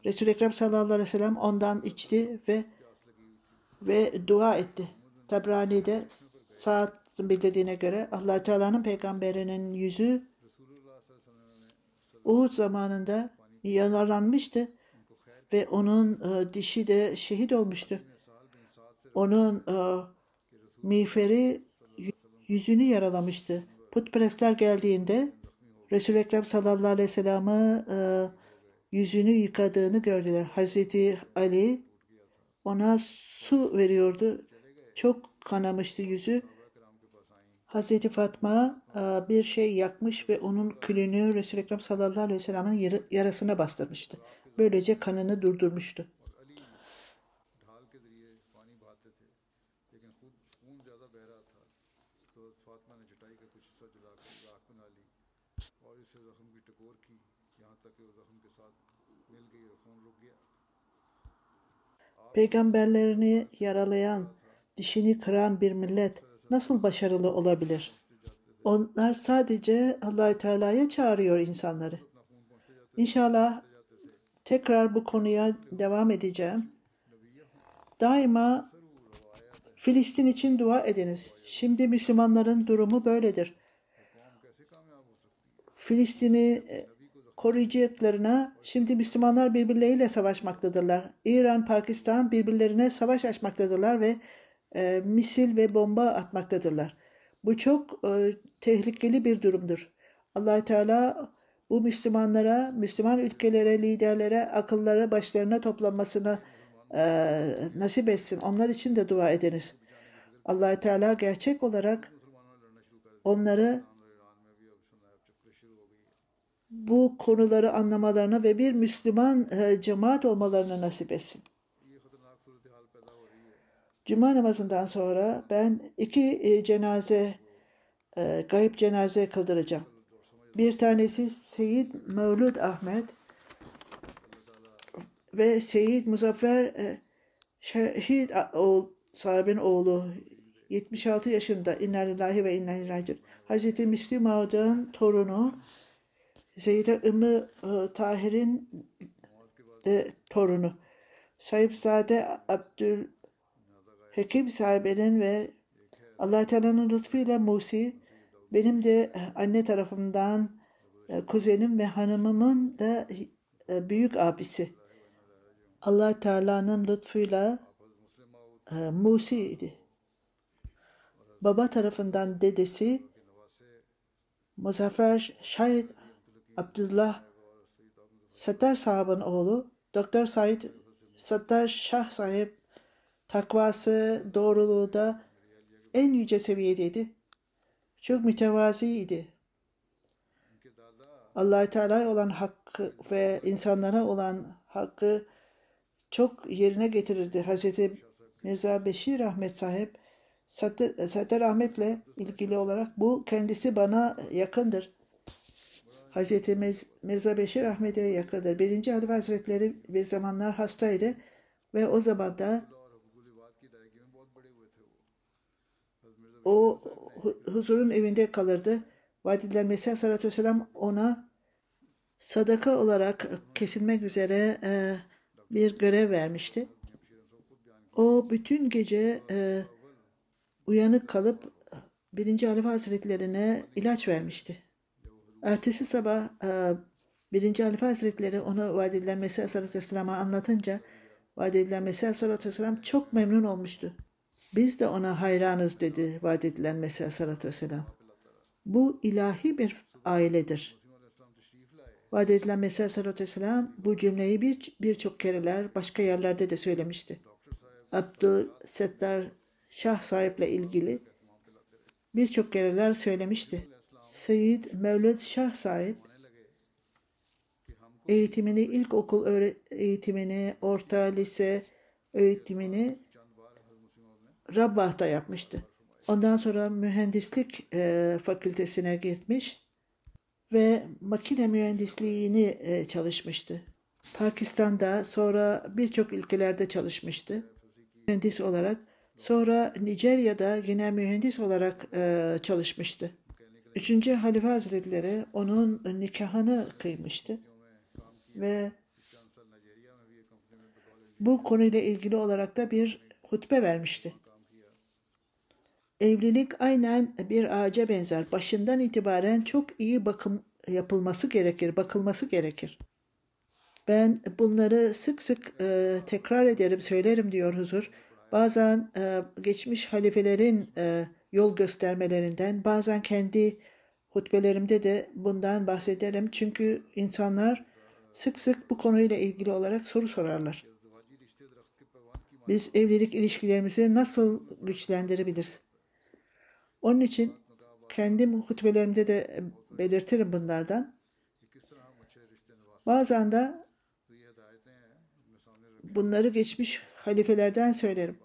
Resul-i Ekrem sallallahu aleyhi ve sellem ondan içti ve ve dua etti. Tabrani'de saat bildirdiğine göre allah Teala'nın peygamberinin yüzü Uhud zamanında yaralanmıştı ve onun e, dişi de şehit olmuştu. Onun e, miğferi yüzünü yaralamıştı. Putperestler geldiğinde Resul-i Ekrem sallallahu aleyhi ve sellem'i e, yüzünü yıkadığını gördüler. Hazreti Ali ona su veriyordu. Çok kanamıştı yüzü. Hazreti Fatma e, bir şey yakmış ve onun külünü Resul-i Ekrem sallallahu aleyhi ve sellem'in yara- yarasına bastırmıştı. Böylece kanını durdurmuştu. Peygamberlerini yaralayan, dişini kıran bir millet nasıl başarılı olabilir? Onlar sadece Allahü Teala'ya çağırıyor insanları. İnşallah tekrar bu konuya devam edeceğim. Daima Filistin için dua ediniz. Şimdi Müslümanların durumu böyledir. Filistin'i koruyacaklarına şimdi Müslümanlar birbirleriyle savaşmaktadırlar. İran, Pakistan birbirlerine savaş açmaktadırlar ve e, misil ve bomba atmaktadırlar. Bu çok e, tehlikeli bir durumdur. allah Teala bu Müslümanlara, Müslüman ülkelere, liderlere, akılları başlarına toplanmasını e, nasip etsin. Onlar için de dua ediniz. allah Teala gerçek olarak onları bu konuları anlamalarına ve bir Müslüman e, cemaat olmalarına nasip etsin. Cuma namazından sonra ben iki e, cenaze, e, gayip cenaze kıldıracağım. Bir tanesi Seyyid Mevlud Ahmet ve Seyyid Muzaffer e, Şehit oğul, sahibin oğlu 76 yaşında İnna ve inna. Hazreti Müslim Ağa'nın torunu Zeynep Ümmü e, Tahir'in de torunu. Sahipzade Abdül Hekim sahibinin ve Allah Teala'nın lütfuyla Musi benim de e, anne tarafımdan e, kuzenim ve hanımımın da büyük abisi. Allah Teala'nın lütfuyla Musi idi. Baba tarafından dedesi Muzaffer Şahit Abdullah Sattar sahabın oğlu Doktor Said Sattar Şah sahip takvası, doğruluğu da en yüce seviyedeydi. Çok mütevaziydi. allah Teala olan hakkı ve insanlara olan hakkı çok yerine getirirdi. Hazreti Mirza Beşir Ahmet sahip Satır Ahmet'le ilgili olarak bu kendisi bana yakındır. Hz. Mirza Beşir Ahmet'e yakındır. Birinci Halife Hazretleri bir zamanlar hastaydı ve o zaman da o huzurun evinde kalırdı. Vadiden Mesih Aleyhisselatü Vesselam ona sadaka olarak kesilmek üzere e, bir görev vermişti. O bütün gece e, uyanık kalıp birinci Halife Hazretlerine ilaç vermişti. Ertesi sabah e, birinci Halife Hazretleri onu vaat edilen Mesih Aleyhisselatü Vesselam'a anlatınca vaat edilen Mesih Aleyhisselatü Vesselam çok memnun olmuştu. Biz de ona hayranız dedi vaat edilen Mesih Aleyhisselatü Vesselam. Bu ilahi bir ailedir. Vaat edilen Mesih Aleyhisselatü Vesselam bu cümleyi bir birçok kereler başka yerlerde de söylemişti. Abdülsettar Şah sahiple ilgili birçok kereler söylemişti. Seyyid Mevlüt Şah sahip eğitimini ilkokul eğitimini, orta lise eğitimini Rabbah'ta yapmıştı. Ondan sonra mühendislik e, fakültesine gitmiş ve makine mühendisliğini e, çalışmıştı. Pakistan'da sonra birçok ülkelerde çalışmıştı mühendis olarak. Sonra Nijerya'da yine mühendis olarak e, çalışmıştı. Üçüncü Halife Hazretleri onun nikahını kıymıştı ve bu konuyla ilgili olarak da bir hutbe vermişti. Evlilik aynen bir ağaca benzer. Başından itibaren çok iyi bakım yapılması gerekir, bakılması gerekir. Ben bunları sık sık e, tekrar ederim, söylerim diyor huzur. Bazen e, geçmiş halifelerin e, yol göstermelerinden, bazen kendi hutbelerimde de bundan bahsederim. Çünkü insanlar sık sık bu konuyla ilgili olarak soru sorarlar. Biz evlilik ilişkilerimizi nasıl güçlendirebiliriz? Onun için kendi hutbelerimde de belirtirim bunlardan. Bazen de bunları geçmiş halifelerden söylerim.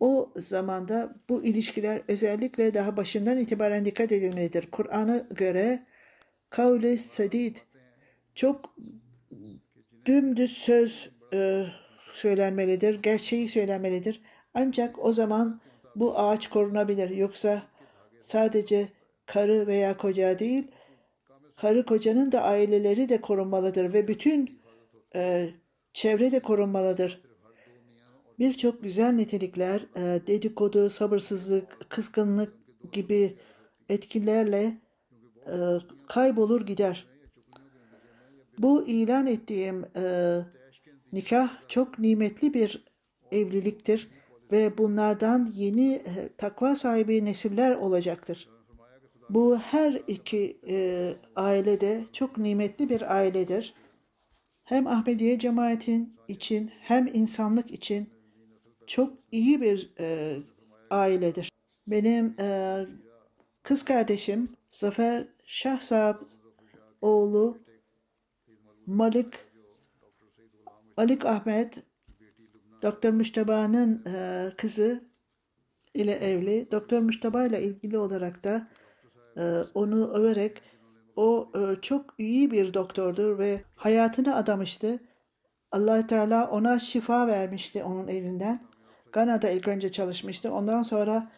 O zamanda bu ilişkiler özellikle daha başından itibaren dikkat edilmelidir. Kur'an'a göre kavli sadid çok dümdüz söz e, söylenmelidir, gerçeği söylenmelidir. Ancak o zaman bu ağaç korunabilir. Yoksa sadece karı veya koca değil, karı kocanın da aileleri de korunmalıdır ve bütün e, çevre de korunmalıdır. Birçok güzel nitelikler, e, dedikodu, sabırsızlık, kızgınlık gibi etkilerle e, kaybolur gider. Bu ilan ettiğim e, nikah çok nimetli bir evliliktir ve bunlardan yeni takva sahibi nesiller olacaktır. Bu her iki e, ailede çok nimetli bir ailedir. Hem Ahmediye cemaatin için hem insanlık için çok iyi bir e, ailedir. Benim e, kız kardeşim Zafer Şah Sahab oğlu Malik Malik Ahmet Doktor Müştaba'nın e, kızı ile evli. Doktor Müştaba ile ilgili olarak da e, onu överek o e, çok iyi bir doktordur ve hayatını adamıştı. allah Teala ona şifa vermişti onun elinden. Gana'da ilk önce çalışmıştı. Ondan sonra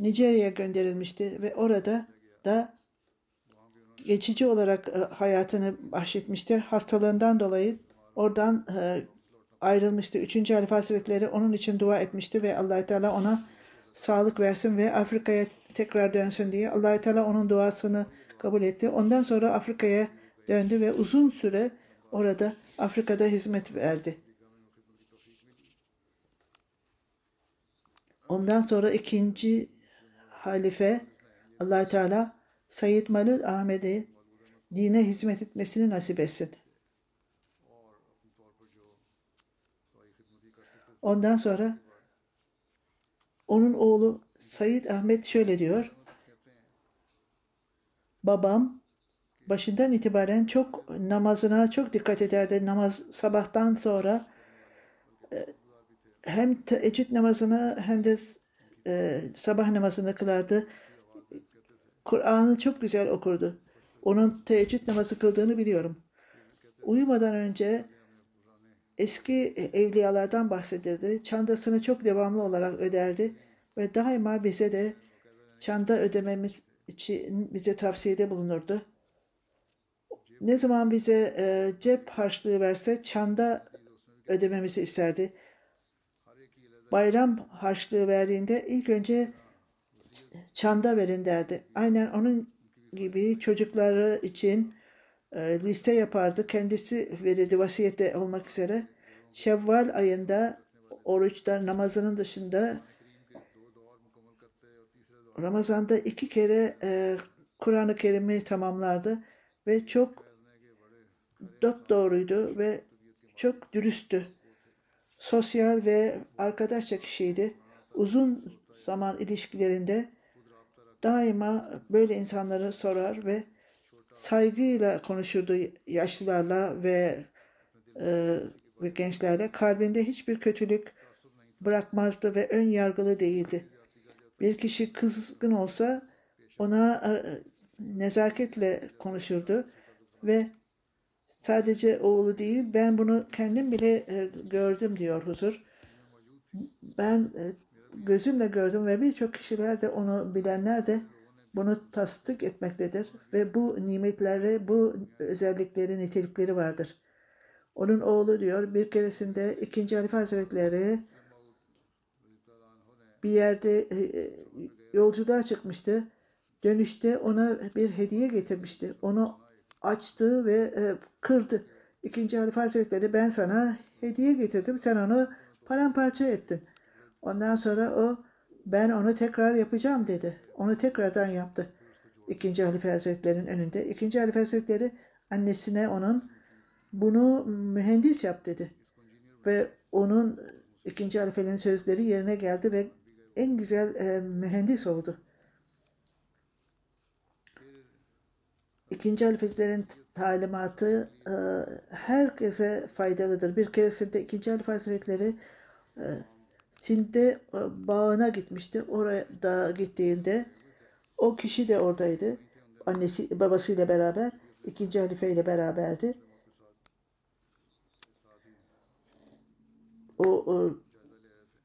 Nijerya'ya gönderilmişti ve orada da geçici olarak e, hayatını bahşetmişti. Hastalığından dolayı oradan e, ayrılmıştı. Üçüncü Halife Hazretleri onun için dua etmişti ve allah Teala ona sağlık versin ve Afrika'ya tekrar dönsün diye allah Teala onun duasını kabul etti. Ondan sonra Afrika'ya döndü ve uzun süre orada Afrika'da hizmet verdi. Ondan sonra ikinci halife allah Teala Sayyid Malud Ahmet'e dine hizmet etmesini nasip etsin. Ondan sonra onun oğlu Said Ahmet şöyle diyor. Babam başından itibaren çok namazına çok dikkat ederdi. Namaz sabahtan sonra e, hem teheccüd namazını hem de e, sabah namazını kılardı. Kur'an'ı çok güzel okurdu. Onun teheccüd namazı kıldığını biliyorum. Uyumadan önce eski evliyalardan bahsederdi. Çandasını çok devamlı olarak öderdi ve daima bize de çanda ödememiz için bize tavsiyede bulunurdu. Ne zaman bize e, cep harçlığı verse çanda ödememizi isterdi. Bayram harçlığı verdiğinde ilk önce çanda verin derdi. Aynen onun gibi çocukları için e, liste yapardı. Kendisi verirdi vasiyette olmak üzere. Şevval ayında oruçlar namazının dışında Ramazan'da iki kere e, Kur'an-ı Kerim'i tamamlardı ve çok doğruydu ve çok dürüsttü. Sosyal ve arkadaşça kişiydi. Uzun zaman ilişkilerinde daima böyle insanları sorar ve saygıyla konuşurdu yaşlılarla ve, e, ve gençlerle. Kalbinde hiçbir kötülük bırakmazdı ve ön yargılı değildi. Bir kişi kızgın olsa ona e, nezaketle konuşurdu ve sadece oğlu değil ben bunu kendim bile e, gördüm diyor huzur. Ben e, gözümle gördüm ve birçok kişiler de onu bilenler de bunu tasdik etmektedir ve bu nimetleri, bu özellikleri, nitelikleri vardır. Onun oğlu diyor bir keresinde ikinci Halife Hazretleri bir yerde e, yolculuğa çıkmıştı. Dönüşte ona bir hediye getirmişti. Onu açtı ve e, kırdı. İkinci Halife Hazretleri ben sana hediye getirdim. Sen onu paramparça ettin. Ondan sonra o ben onu tekrar yapacağım dedi. Onu tekrardan yaptı. İkinci Halife Hazretleri'nin önünde. İkinci Halife Hazretleri annesine onun bunu mühendis yap dedi. Ve onun ikinci halifenin sözleri yerine geldi ve en güzel e, mühendis oldu. İkinci halifelerin talimatı e, herkese faydalıdır. Bir keresinde ikinci hazretleri e, Sind'de e, bağına gitmişti. Orada gittiğinde o kişi de oradaydı. Annesi, babasıyla beraber, ikinci halife ile beraberdi. O, o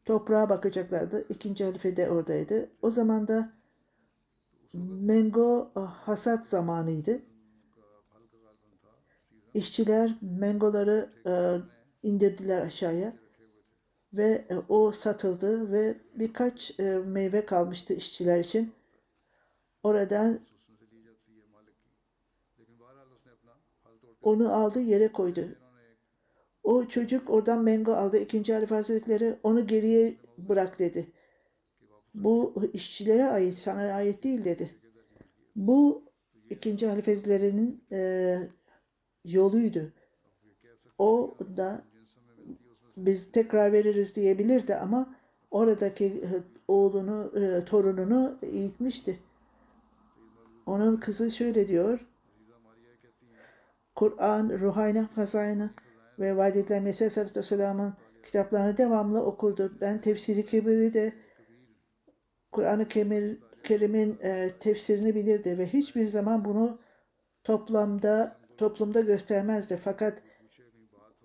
toprağa bakacaklardı. İkinci halife de oradaydı. O zaman da mango hasat zamanıydı. İşçiler mangoları e, indirdiler aşağıya ve e, o satıldı ve birkaç e, meyve kalmıştı işçiler için. Oradan onu aldı yere koydu. O çocuk oradan mango aldı. İkinci Halife Hazretleri onu geriye bırak dedi. Bu işçilere ait, sana ait değil dedi. Bu ikinci halifezlerinin e, yoluydu. O da biz tekrar veririz diyebilirdi ama oradaki e, oğlunu, e, torununu eğitmişti. Onun kızı şöyle diyor. Kur'an, Ruhayna, Hazayna ve vaat edilen Mesih Aleyhisselatü Vesselam'ın kitaplarını devamlı okurdu. Ben tefsiri kebiri de Kur'an-ı Kerim'in e, tefsirini bilirdi ve hiçbir zaman bunu toplamda toplumda göstermezdi. Fakat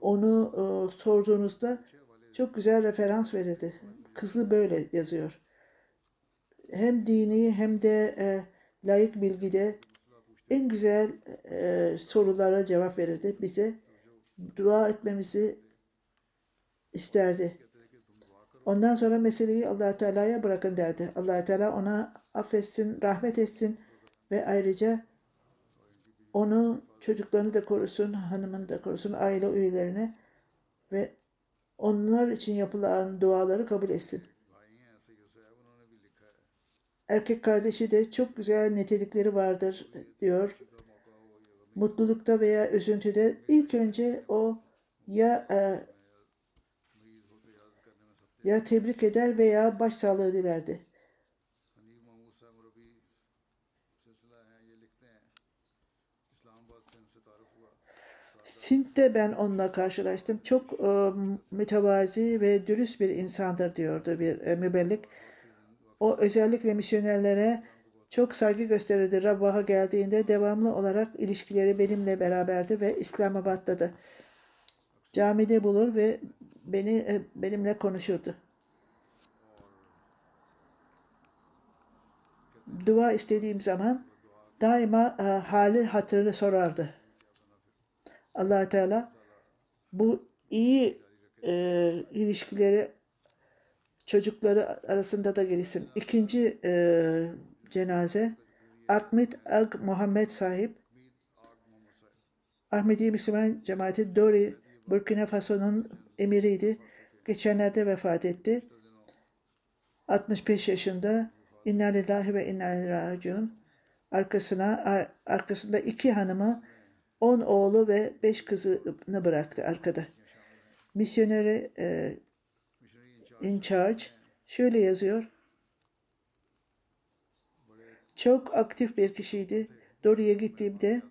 onu e, sorduğunuzda çok güzel referans verirdi. Kızı böyle yazıyor. Hem dini hem de e, layık bilgide en güzel e, sorulara cevap verirdi. Bize dua etmemizi isterdi. Ondan sonra meseleyi allah Teala'ya bırakın derdi. allah Teala ona affetsin, rahmet etsin ve ayrıca onu çocuklarını da korusun, hanımını da korusun, aile üyelerini ve onlar için yapılan duaları kabul etsin. Erkek kardeşi de çok güzel nitelikleri vardır diyor. Mutlulukta veya üzüntüde ilk önce o ya e, ya tebrik eder veya başsağlığı dilerdi. Sint'te ben onunla karşılaştım. Çok e, mütevazi ve dürüst bir insandır diyordu bir e, mübellik. O özellikle misyonerlere çok saygı gösterirdi. Rabbah'a geldiğinde devamlı olarak ilişkileri benimle beraberdi ve İslamabad'da da. camide bulur ve beni e, benimle konuşurdu. Dua istediğim zaman daima e, hali hatırını sorardı. allah Teala bu iyi e, ilişkileri çocukları arasında da gelişsin. İkinci e, cenaze Ahmet Ag Muhammed sahip Ahmedi Müslüman Cemaati Dori Burkina Faso'nun emiriydi. Geçenlerde vefat etti. 65 yaşında İnna lillahi ve inna ileyhi. Arkasına arkasında iki hanımı, on oğlu ve beş kızını bıraktı arkada. Misyoneri e, in charge şöyle yazıyor. Çok aktif bir kişiydi. Dori'ye gittiğimde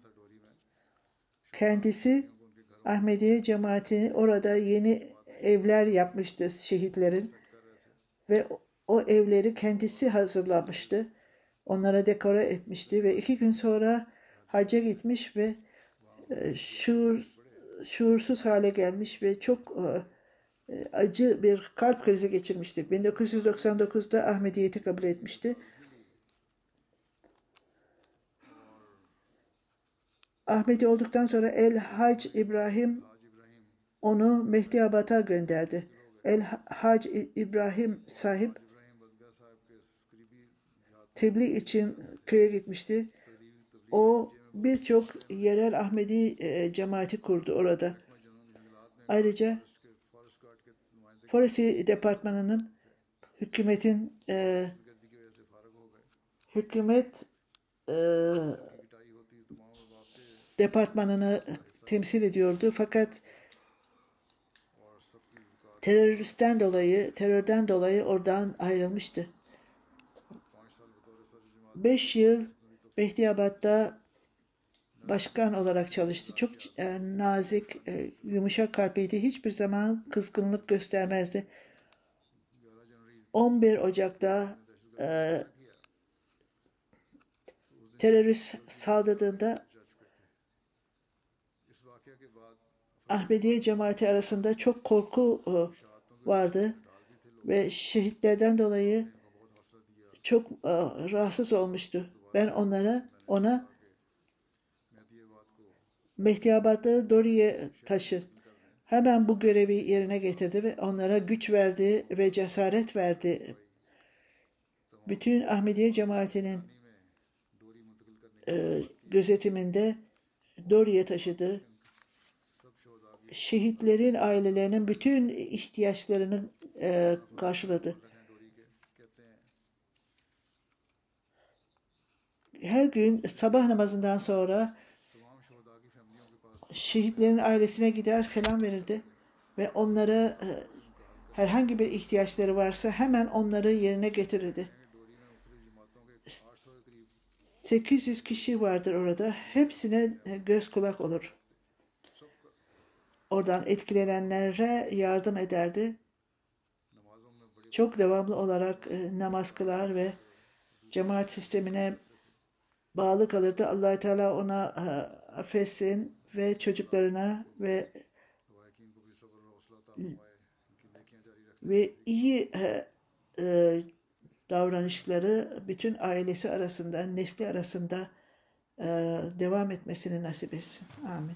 kendisi Ahmediye cemaatini orada yeni evler yapmıştı şehitlerin ve o evleri kendisi hazırlamıştı. Onlara dekore etmişti ve iki gün sonra hacca gitmiş ve e, şuur, şuursuz hale gelmiş ve çok e, e, acı bir kalp krizi geçirmişti. 1999'da Ahmediyeti kabul etmişti. Ahmedi olduktan sonra El Hac İbrahim onu Mehdiabat'a gönderdi. El Hac İbrahim sahip tebliğ için köye gitmişti. O birçok yerel Ahmedi e, cemaati kurdu orada. Ayrıca Foresi Departmanı'nın hükümetin e, hükümet e, departmanını temsil ediyordu. Fakat teröristten dolayı, terörden dolayı oradan ayrılmıştı. Beş yıl Mehdiyabad'da başkan olarak çalıştı. Çok e, nazik, e, yumuşak kalpliydi. Hiçbir zaman kızgınlık göstermezdi. 11 Ocak'ta e, terörist saldırdığında Ahmediye cemaati arasında çok korku e, vardı ve şehitlerden dolayı çok e, rahatsız olmuştu. Ben onlara ona Mehdiyabad'da Dori'ye taşı. Hemen bu görevi yerine getirdi ve onlara güç verdi ve cesaret verdi. Bütün Ahmediye cemaatinin e, gözetiminde Dori'ye taşıdı. Şehitlerin ailelerinin bütün ihtiyaçlarını e, karşıladı. Her gün sabah namazından sonra şehitlerin ailesine gider selam verirdi ve onlara e, herhangi bir ihtiyaçları varsa hemen onları yerine getirirdi. 800 kişi vardır orada. Hepsine e, göz kulak olur. Oradan etkilenenlere yardım ederdi. Çok devamlı olarak e, namaz kılar ve cemaat sistemine bağlı kalırdı. allah Teala ona affetsin ve çocuklarına ve ve iyi e, e, davranışları bütün ailesi arasında, nesli arasında e, devam etmesini nasip etsin. Amin.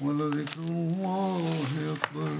ولذكر الله أكبر